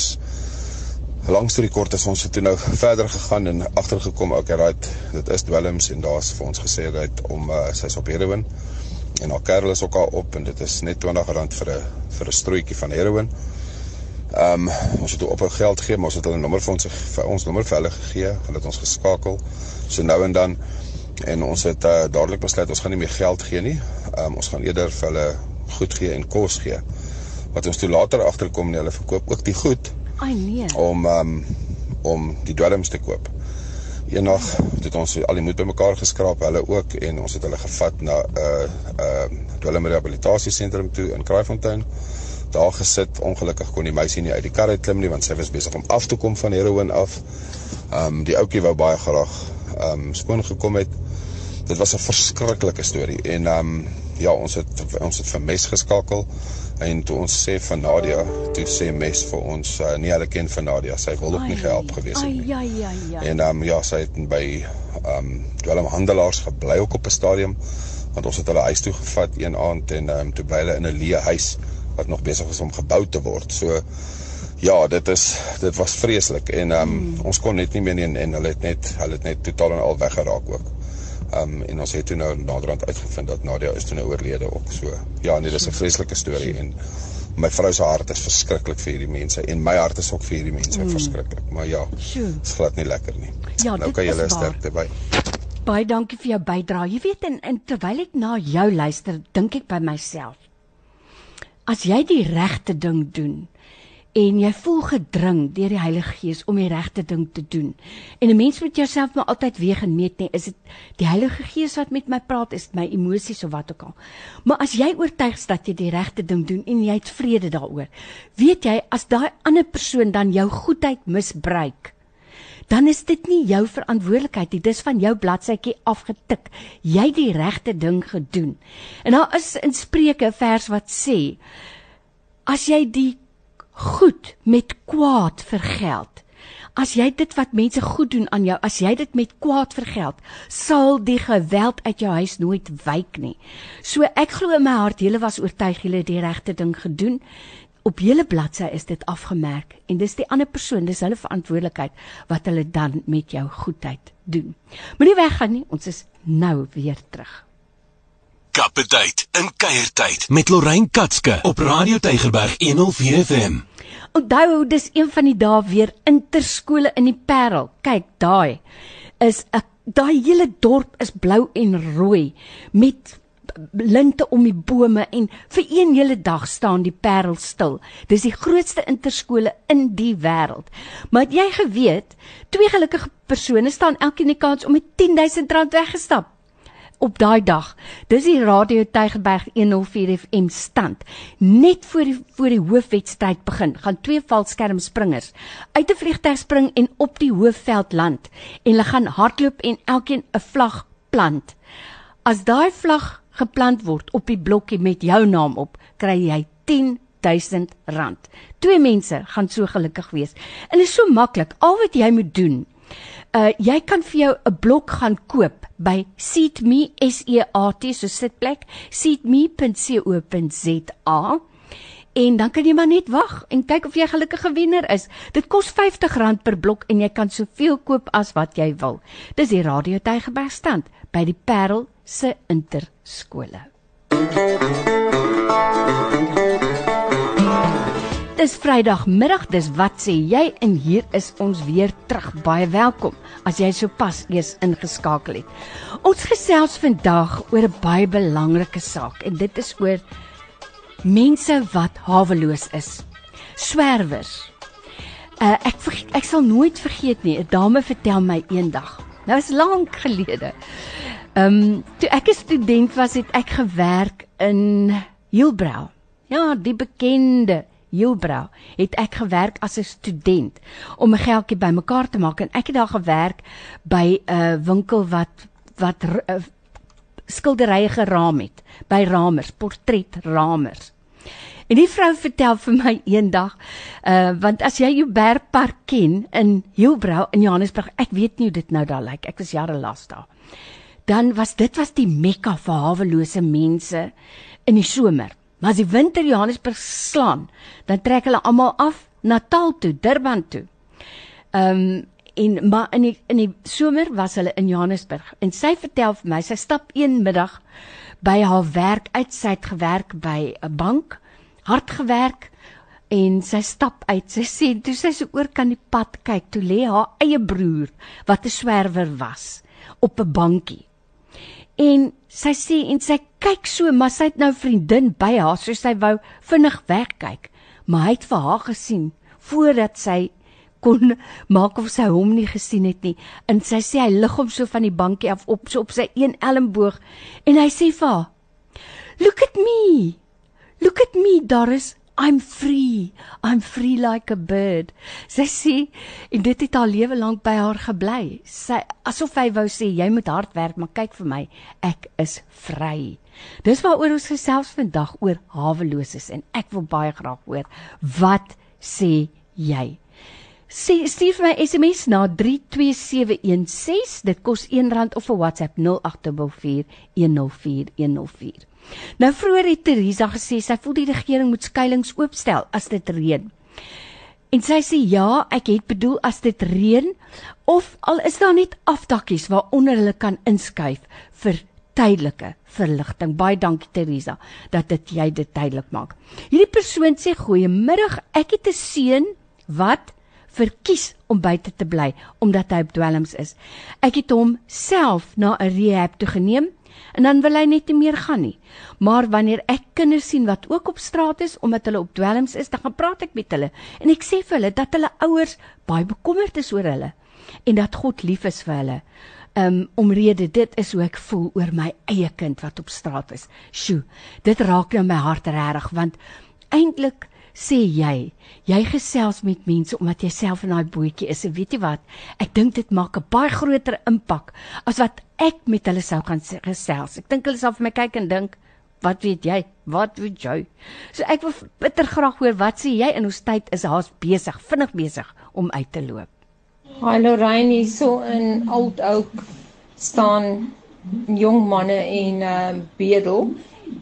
langs toe die kort is ons het toe nou verder gegaan en agtergekom ook right dit is dwelms en daar's vir ons gesê dat om uh, sy's op heroin en haar kerel is ook al op en dit is net 20 rand vir 'n vir 'n strootjie van heroin. Ehm um, ons het op 'n geld gegee, maar ons het hulle nommer vir ons vir ons nommer vir hulle gegee, hulle het ons geskakel. So nou en dan en ons het uh, dadelik besluit ons gaan nie meer geld gee nie. Ehm um, ons gaan eerder vir hulle goed gee en kos gee. Wat ons toe later agterkom hulle verkoop ook die goed Ai nee. om um, om die dwelms te koop. Eendag het ons al die moed bymekaar geskraap, hulle ook en ons het hulle gevat na 'n uh, 'n uh, dwelm rehabilitasiesentrum toe in Kraaifontein. Daar gesit, ongelukkig kon die meisie nie uit die kar uit klim nie want sy was besig om af te kom van heroin af. Ehm um, die ouetjie wou baie graag ehm um, skoon gekom het. Dit was 'n verskriklike storie en ehm um, ja, ons het ons het vir mes geskakel en toe ons sê van Nadia, toe sê mes vir ons uh, nie hulle ken van Nadia, sy wil ook nie gehelp gewees het nie. Ai ja ja ja. En um, ja, sy het by ehm um, dwelmhandelaars gebly ook op 'n stadium want ons het hulle huis toe gevat een aand en ehm um, toe bly hulle in 'n leë huis wat nog besig was om gebou te word. So ja, dit is dit was vreeslik en ehm um, mm. ons kon net nie meer nie en, en hulle het net hulle het net totaal en al weggeraak ook. Ehm um, en ons het toe nou naderhand uitgevind dat Nadia is toe nou oorlede ook. So ja, nee, dis 'n vreeslike storie en my vrou se hart is verskriklik vir hierdie mense en my hart is ook vir hierdie mense mm. verskriklik. Maar ja, dit's glad nie lekker nie. Ja, nou dit kan julle waar. sterkte by. Baie dankie vir jou bydrae. Jy weet en, en terwyl ek na jou luister, dink ek by myself. As jy die regte ding doen en jy voel gedring deur die Heilige Gees om die regte ding te doen. En 'n mens moet jouself maar altyd weeg en meet nie, is dit die Heilige Gees wat met my praat, is dit my emosies of wat ook al. Maar as jy oortuig is dat jy die regte ding doen en jy het vrede daaroor, weet jy as daai ander persoon dan jou goedheid misbruik, dan is dit nie jou verantwoordelikheid nie. Dis van jou bladsytjie afgetik. Jy het die regte ding gedoen. En daar is in Spreuke 'n vers wat sê: As jy die goed met kwaad vergeld. As jy dit wat mense goed doen aan jou, as jy dit met kwaad vergeld, sal die geweld uit jou huis nooit wyk nie. So ek glo in my hart julle was oortuig julle die regte ding gedoen. Op julle bladsy is dit afgemerk en dis die ander persoon, dis hulle verantwoordelikheid wat hulle dan met jou goedheid doen. Moenie weggaan nie, ons is nou weer terug. Kapiteit in kuiertyd met Lorraine Katske op Radio Tygerberg 104 FM. Onthou, dis een van die dae weer interskole in die Parel. Kyk, daai is 'n daai hele dorp is blou en rooi met linte om die bome en vir een hele dag staan die Parel stil. Dis die grootste interskole in die wêreld. Maar het jy geweet, twee gelukkige persone staan elkeen die kans om met 10000 rand weggestap op daai dag. Dis die Radio Tygerberg 104 FM stand. Net voor die voor die hoofwedstryd begin, gaan twee valskermspringers uit 'n vliegtuig spring en op die hoofveld land en hulle gaan hardloop en elkeen 'n vlag plant. As daai vlag geplant word op die blokkie met jou naam op, kry jy 10000 rand. Twee mense gaan so gelukkig wees. En dit is so maklik. Al wat jy moet doen, uh jy kan vir jou 'n blok gaan koop by Seatme S E A T so sitplek seatme.co.za en dan kan jy maar net wag en kyk of jy 'n gelukkige wenner is. Dit kos R50 per blok en jy kan soveel koop as wat jy wil. Dis die Radio Tygerberg stand by die Parel se interskole. Dis Vrydagmiddag, dis wat sê jy en hier is ons weer terug. Baie welkom as jy sopas eers ingeskakel het. Ons gesels vandag oor 'n baie belangrike saak en dit is oor mense wat haweloos is. Swerwers. Uh, ek ek sal nooit vergeet nie, 'n dame vertel my eendag. Nou is lank gelede. Ehm um, toe ek 'n student was, het ek gewerk in Hielbrau. Ja, die bekende Heilbrau het ek gewerk as 'n student om 'n geldjie bymekaar te maak. En ek het daar gewerk by 'n winkel wat wat uh, skilderye geraam het. By ramers portretramers. En die vrou vertel vir my eendag uh, want as jy jou bergpark ken in Heilbrau in Johannesburg ek weet nie hoe dit nou daar lyk. Ek was jare lank daar. Dan was dit was die mekka vir hawelose mense in die somer Maar as die winter Johannesburg slaan, dan trek hulle almal af Natal toe, Durban toe. Ehm um, en maar in die in die somer was hulle in Johannesburg. En sy vertel vir my sy stap een middag by haar werk uit. Sy het gewerk by 'n bank hard gewerk en sy stap uit. Sy sê toe sy so oor kan die pad kyk toe lê haar eie broer wat 'n swerwer was op 'n bankie. En sy sê en sy kyk so, maar sy het nou vriendin by haar, so sy wou vinnig wegkyk, maar hy het vir haar gesien voordat sy kon maak of sy hom nie gesien het nie. En sy sê hy lig hom so van die bankie af op so op sy een elmboog en hy sê vir haar: "Look at me. Look at me, Doris. I'm free. I'm free like a bird. Sy sê en dit het haar lewe lank by haar gebly. Sy asof hy wou sê jy moet hard werk, maar kyk vir my, ek is vry. Dis waaroor ons gesels vandag oor haweloses en ek wil baie graag hoor wat sê jy? Sê stuur my SMS na 32716. Dit kos R1 of 'n WhatsApp 0824104104. Nou vroeër het Teresa gesê sy voel die regering moet skuilings oopstel as dit reën. En sy sê ja, ek het bedoel as dit reën of al is daar net afdakkies waaronder hulle kan inskuif vir tydelike verligting. Baie dankie Teresa dat dit jy dit duidelik maak. Hierdie persoon sê goeiemiddag, ek het 'n seun wat verkies om buite te bly omdat hy op dwelms is. Ek het hom self na 'n rehab toe geneem En dan wil hy net nie meer gaan nie. Maar wanneer ek kinders sien wat ook op straat is omdat hulle op dwelms is, dan gaan praat ek met hulle en ek sê vir hulle dat hulle ouers baie bekommerd is oor hulle en dat God lief is vir hulle. Um omrede dit is hoe ek voel oor my eie kind wat op straat is. Sjoe, dit raak nou my hart regtig want eintlik sê jy, jy gesels met mense omdat jy self in daai bootjie is. En weet jy wat? Ek dink dit maak 'n baie groter impak as wat ek met hulle sou gaan gesels. Ek dink hulle sal vir my kyk en dink, "Wat weet jy? Wat weet jy?" So ek wil bitter graag hoor wat sê jy in ons tyd is haas besig, vinnig besig om uit te loop. Hi Lorraine, hier so in Old Oak staan jong manne en uh bedel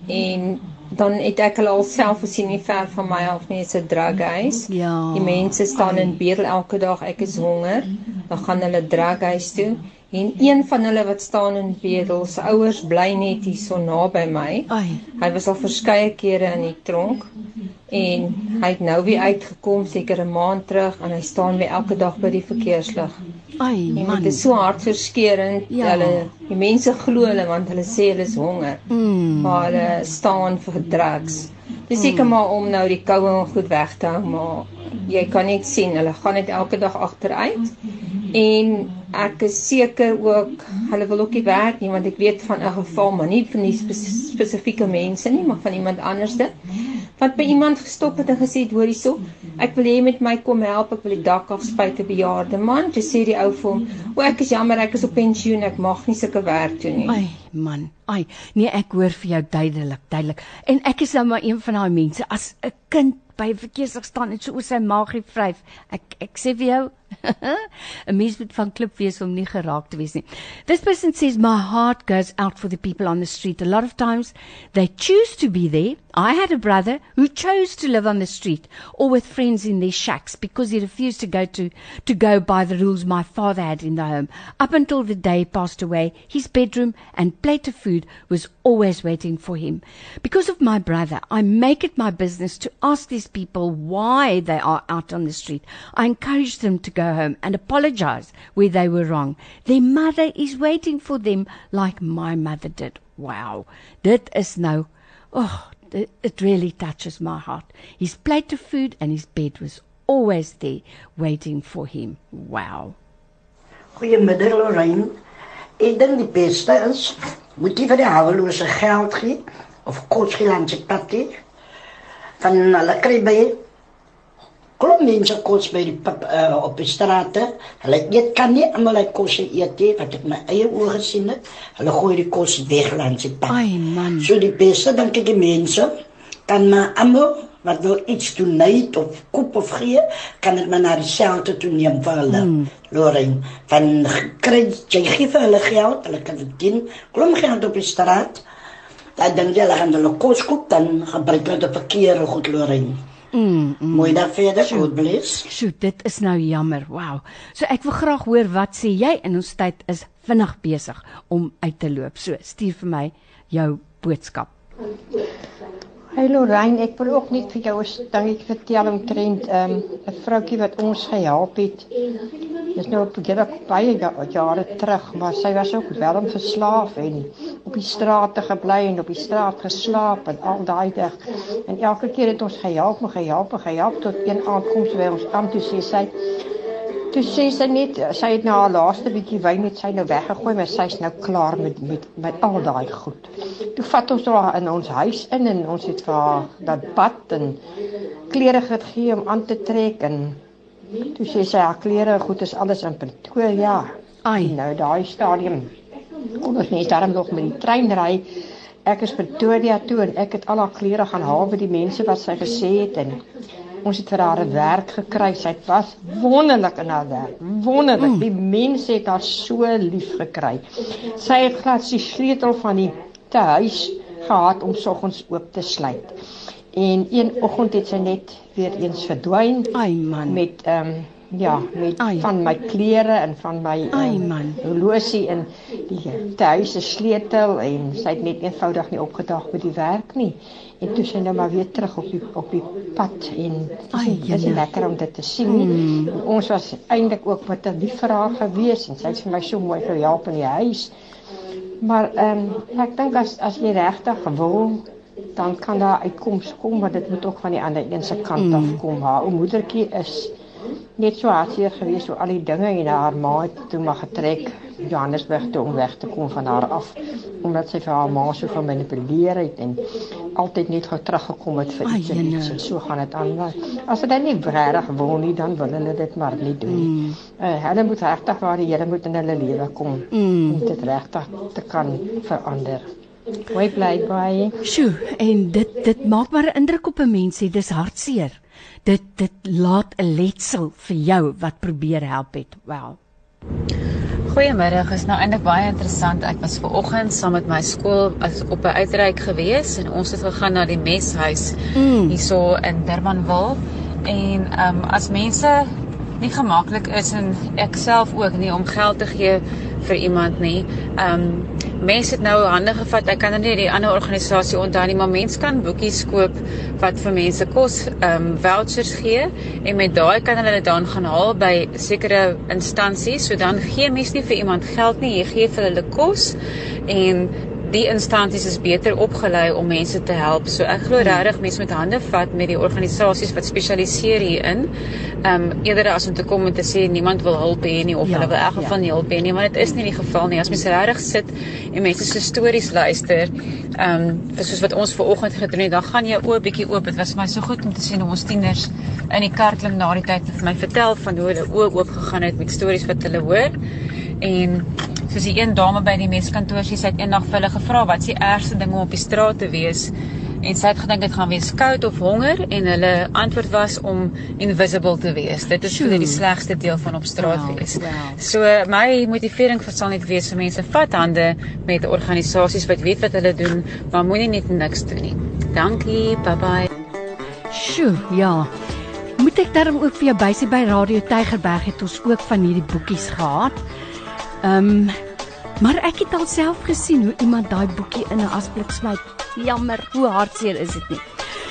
en dan het ek hulle alself gesien nie ver van my af nie, dit's 'n drughuis. Ja. Die mense staan in bedel elke dag, ek is honger. Dan gaan hulle drughuis toe en een van hulle wat staan in bedel, se ouers bly net hier so naby my. Ai. Hy was al verskeie kere in die tronk en hy het nou weer uitgekom seker 'n maand terug en hy staan weer elke dag by die verkeerslig. Ai En man. dit is so hartverskeurend. Ja. Hulle die mense glo hulle want hulle sê hulle is honger. Mm. Maar hulle staan vir drugs. Dis seker maar om nou die koue en goed weg te hou, maar jy kan net sien hulle gaan net elke dag agteruit. En ek is seker ook hulle wil ook nie werk nie want ek weet van 'n geval maar nie van die spes spesifieke mense nie, maar van iemand anderste wat by iemand gestop het en gesê het hoor hierso ek wil hê jy met my kom help ek wil die dak afspuit 'n bejaarde man. Toe sê die ou vir hom o ek is jammer ek is op pensioen ek mag nie sulke werk doen nie. Ai man, ai, nee ek hoor vir jou duidelik, duidelik. En ek is nou maar een van daai mense as 'n kind by verkeerslig staan en so oor sy maagie vryf. Ek ek sê vir jou, 'n mens moet van klip wees om nie geraak te wees nie. This person says my heart goes out for the people on the street. A lot of times they choose to be there. I had a brother who chose to live on the street or with friends in their shacks because he refused to go to to go by the rules my father had in the home. Up until the day he passed away, his bedroom and plate of food was always waiting for him. Because of my brother, I make it my business to ask these people why they are out on the street. I encourage them to go home and apologize where they were wrong. Their mother is waiting for them like my mother did. Wow. Dit is nou oh, it, it really touches my heart. His plate of food and his bed was always there waiting for him. Wow. Goeiemiddag Lorraine. Ek dink die beste is moet jy vir die hawelose geld gee of kos gee aan sy patie. Van hulle kry by Kom mense kos by die pap, uh, op die strate. Hulle eet kan nie almal uit kos eet nie, wat ek my eie oë gesien het. Hulle gooi die kos weg langs die pad. Ai man. So die beste dink ek die mense kan maar almal wat wil iets doen net of koop of gee, kan dit maar na die shelter toe neem vir hulle. Mm. Lorraine, van kry jy gee vir hulle geld, hulle kan dit doen. Klom geld op die straat. Dan dink jy hulle gaan hulle kos koop, dan gebruik hulle dit verkeerde goed Lorraine. Mm, mm. Mooi daar verder, goed bless. Sjoe, dit is nou jammer. Wow. So ek wil graag hoor wat sê jy in ons tyd is vinnig besig om uit te loop. So stuur vir my jou boodskap. Hey Lorraine, ek wil ook net vir jou 'n dingetjie vertel omtrent 'n um, 'n vroutjie wat ons gehelp het. Dis nou op gerig baie ja, jare terug, maar sy was ook welm verslaaf en op die strate gebly en op die straat geslaap en al daai dag. En elke keer het ons gehelp, en gehelp, gehelp tot een aand kom sy by ons aan toe sê sy Toe sê sy net sy het nou haar laaste bietjie wyn net sy nou weggegooi, maar sy's nou klaar met met met al daai goed. Toe vat ons haar in ons huis in en ons het vir haar dat bad en klere gegee om aan te trek en toe sê sy haar klere goed is alles in Pretoria. Ai. Nou daai stadium kon ons net daarom nog met die trein ry. Ek is Pretoria toe en ek het al haar klere gaan haal by die mense wat sy gesê het en ons het vir haar 'n werk gekry. Sy was wonderlik in haar werk. Wonderlik. Mm. Die mense het haar so lief gekry. Sy het glad die sleutel van die te huis gehad om soggens oop te sluit. En een oggend het sy net weer eens verdwyn. Ai man. Met ehm um, ja, met Ai. van my klere en van my Ai, ehm, man. horlosie en die tuis se sleutel en sy het net eenvoudig nie opgedag met die werk nie. En toe sy nou maar weer terug op die op die pad en Ai, dit is jene. lekker om dit te sien. Mm. En ons was eintlik ook met 'n lief vir haar gewees en sy het vir my so mooi gehelp in die huis. Maar ehm um, ek dink as as jy regtig wil, dan kan daar uitkoms kom, maar dit moet ook van die ander een se kant mm. af kom. Haar ou moedertjie is net so hartseer geweest so al die dinge en haar ma het toe maar getrek Johannesburg toe om weg te kom van haar af omdat sy vir haar ma so gemanipuleer het en altyd net gou teruggekom het vir iets en iets en so gaan dit aan. As dit nie regtig wil nie, dan wil hulle dit maar nie doen. Mm. Uh, hulle moet regtig waar die Here moet in hulle lewe kom mm. om dit regtig te kan verander. Hoe bly baie? Sjoe, en dit dit maak maar 'n indruk op 'n mens, dis hartseer. Dit dit laat 'n letsel vir jou wat probeer help het. Wel. Goeiemiddag, is nou eintlik baie interessant. Ek was ver oggend saam met my skool as op 'n uitreik gewees en ons het gegaan na die meshuis mm. hierso in Durbanville en ehm um, as mense nie gemaklik is en ek self ook nie om geld te gee vir iemand nie. Ehm um, mense het nou hande gevat. Ek kan nou nie die ander organisasie onthou nie, maar mense kan boekies koop wat vir mense kos ehm um, vouchers gee en met daai kan hulle dit dan gaan haal by sekere instansies. So dan gee mense nie vir iemand geld nie, jy gee vir hulle kos en die instansies is beter opgelei om mense te help. So ek glo regtig mense met hande vat met die organisasies wat spesialiseer hierin. Ehm um, eerder as om te kom en te sê niemand wil hulp hê nie of ja, hulle wil in geval ja. nie hulp hê nie, maar dit is nie die geval nie. As mense regtig sit en mense se stories luister, ehm um, soos wat ons ver oggend gedoen het, dan gaan jy oop bietjie oop. Dit was vir my so goed om te sien hoe ons tieners in die kerk klim na die tyd vir my vertel van hoe hulle oop oop gegaan het met stories wat hulle hoor. En soos die een dame by die meskantoor sê sy het eendag vir hulle gevra wat se ergste ding om op die straat te wees en sy het gedink dit gaan wees koud of honger en hulle antwoord was om invisible te wees. Dit is vir die slegste deel van op straat wow, wees. Wow. So my motivering vir sal net wees vir mense vat hande met organisasies wat weet wat hulle doen, maar moenie net niks doen nie. Dankie. Bye bye. Sjoe, ja. Moet ek daarom ook vir jou bysie by Radio Tygerberg het ons ook van hierdie boekies gehad. Ehm um, maar ek het alself gesien hoe iemand daai boekie in 'n asblik smyt. Jammer, hoe hartseer is dit nie.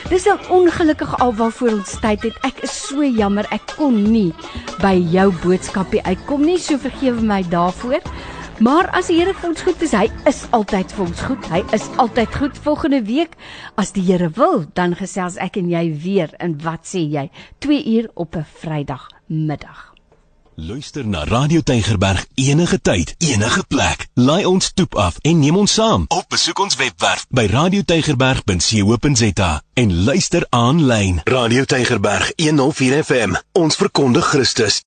Dis 'n ongelukkige alwaarvoor ons tyd het. Ek is so jammer ek kon nie by jou boodskapie uitkom nie. So vergewe my daarvoor. Maar as die Here vir ons goed is, hy is altyd vir ons goed. Hy is altyd goed. Volgende week, as die Here wil, dan gesels ek en jy weer. En wat sê jy? 2 uur op 'n Vrydag middag. Luister na Radio Tygerberg enige tyd, enige plek. Laai ons toep af en neem ons saam. Op besoek ons webwerf by radiotygerberg.co.za en luister aanlyn. Radio Tygerberg 104 FM. Ons verkondig Christus.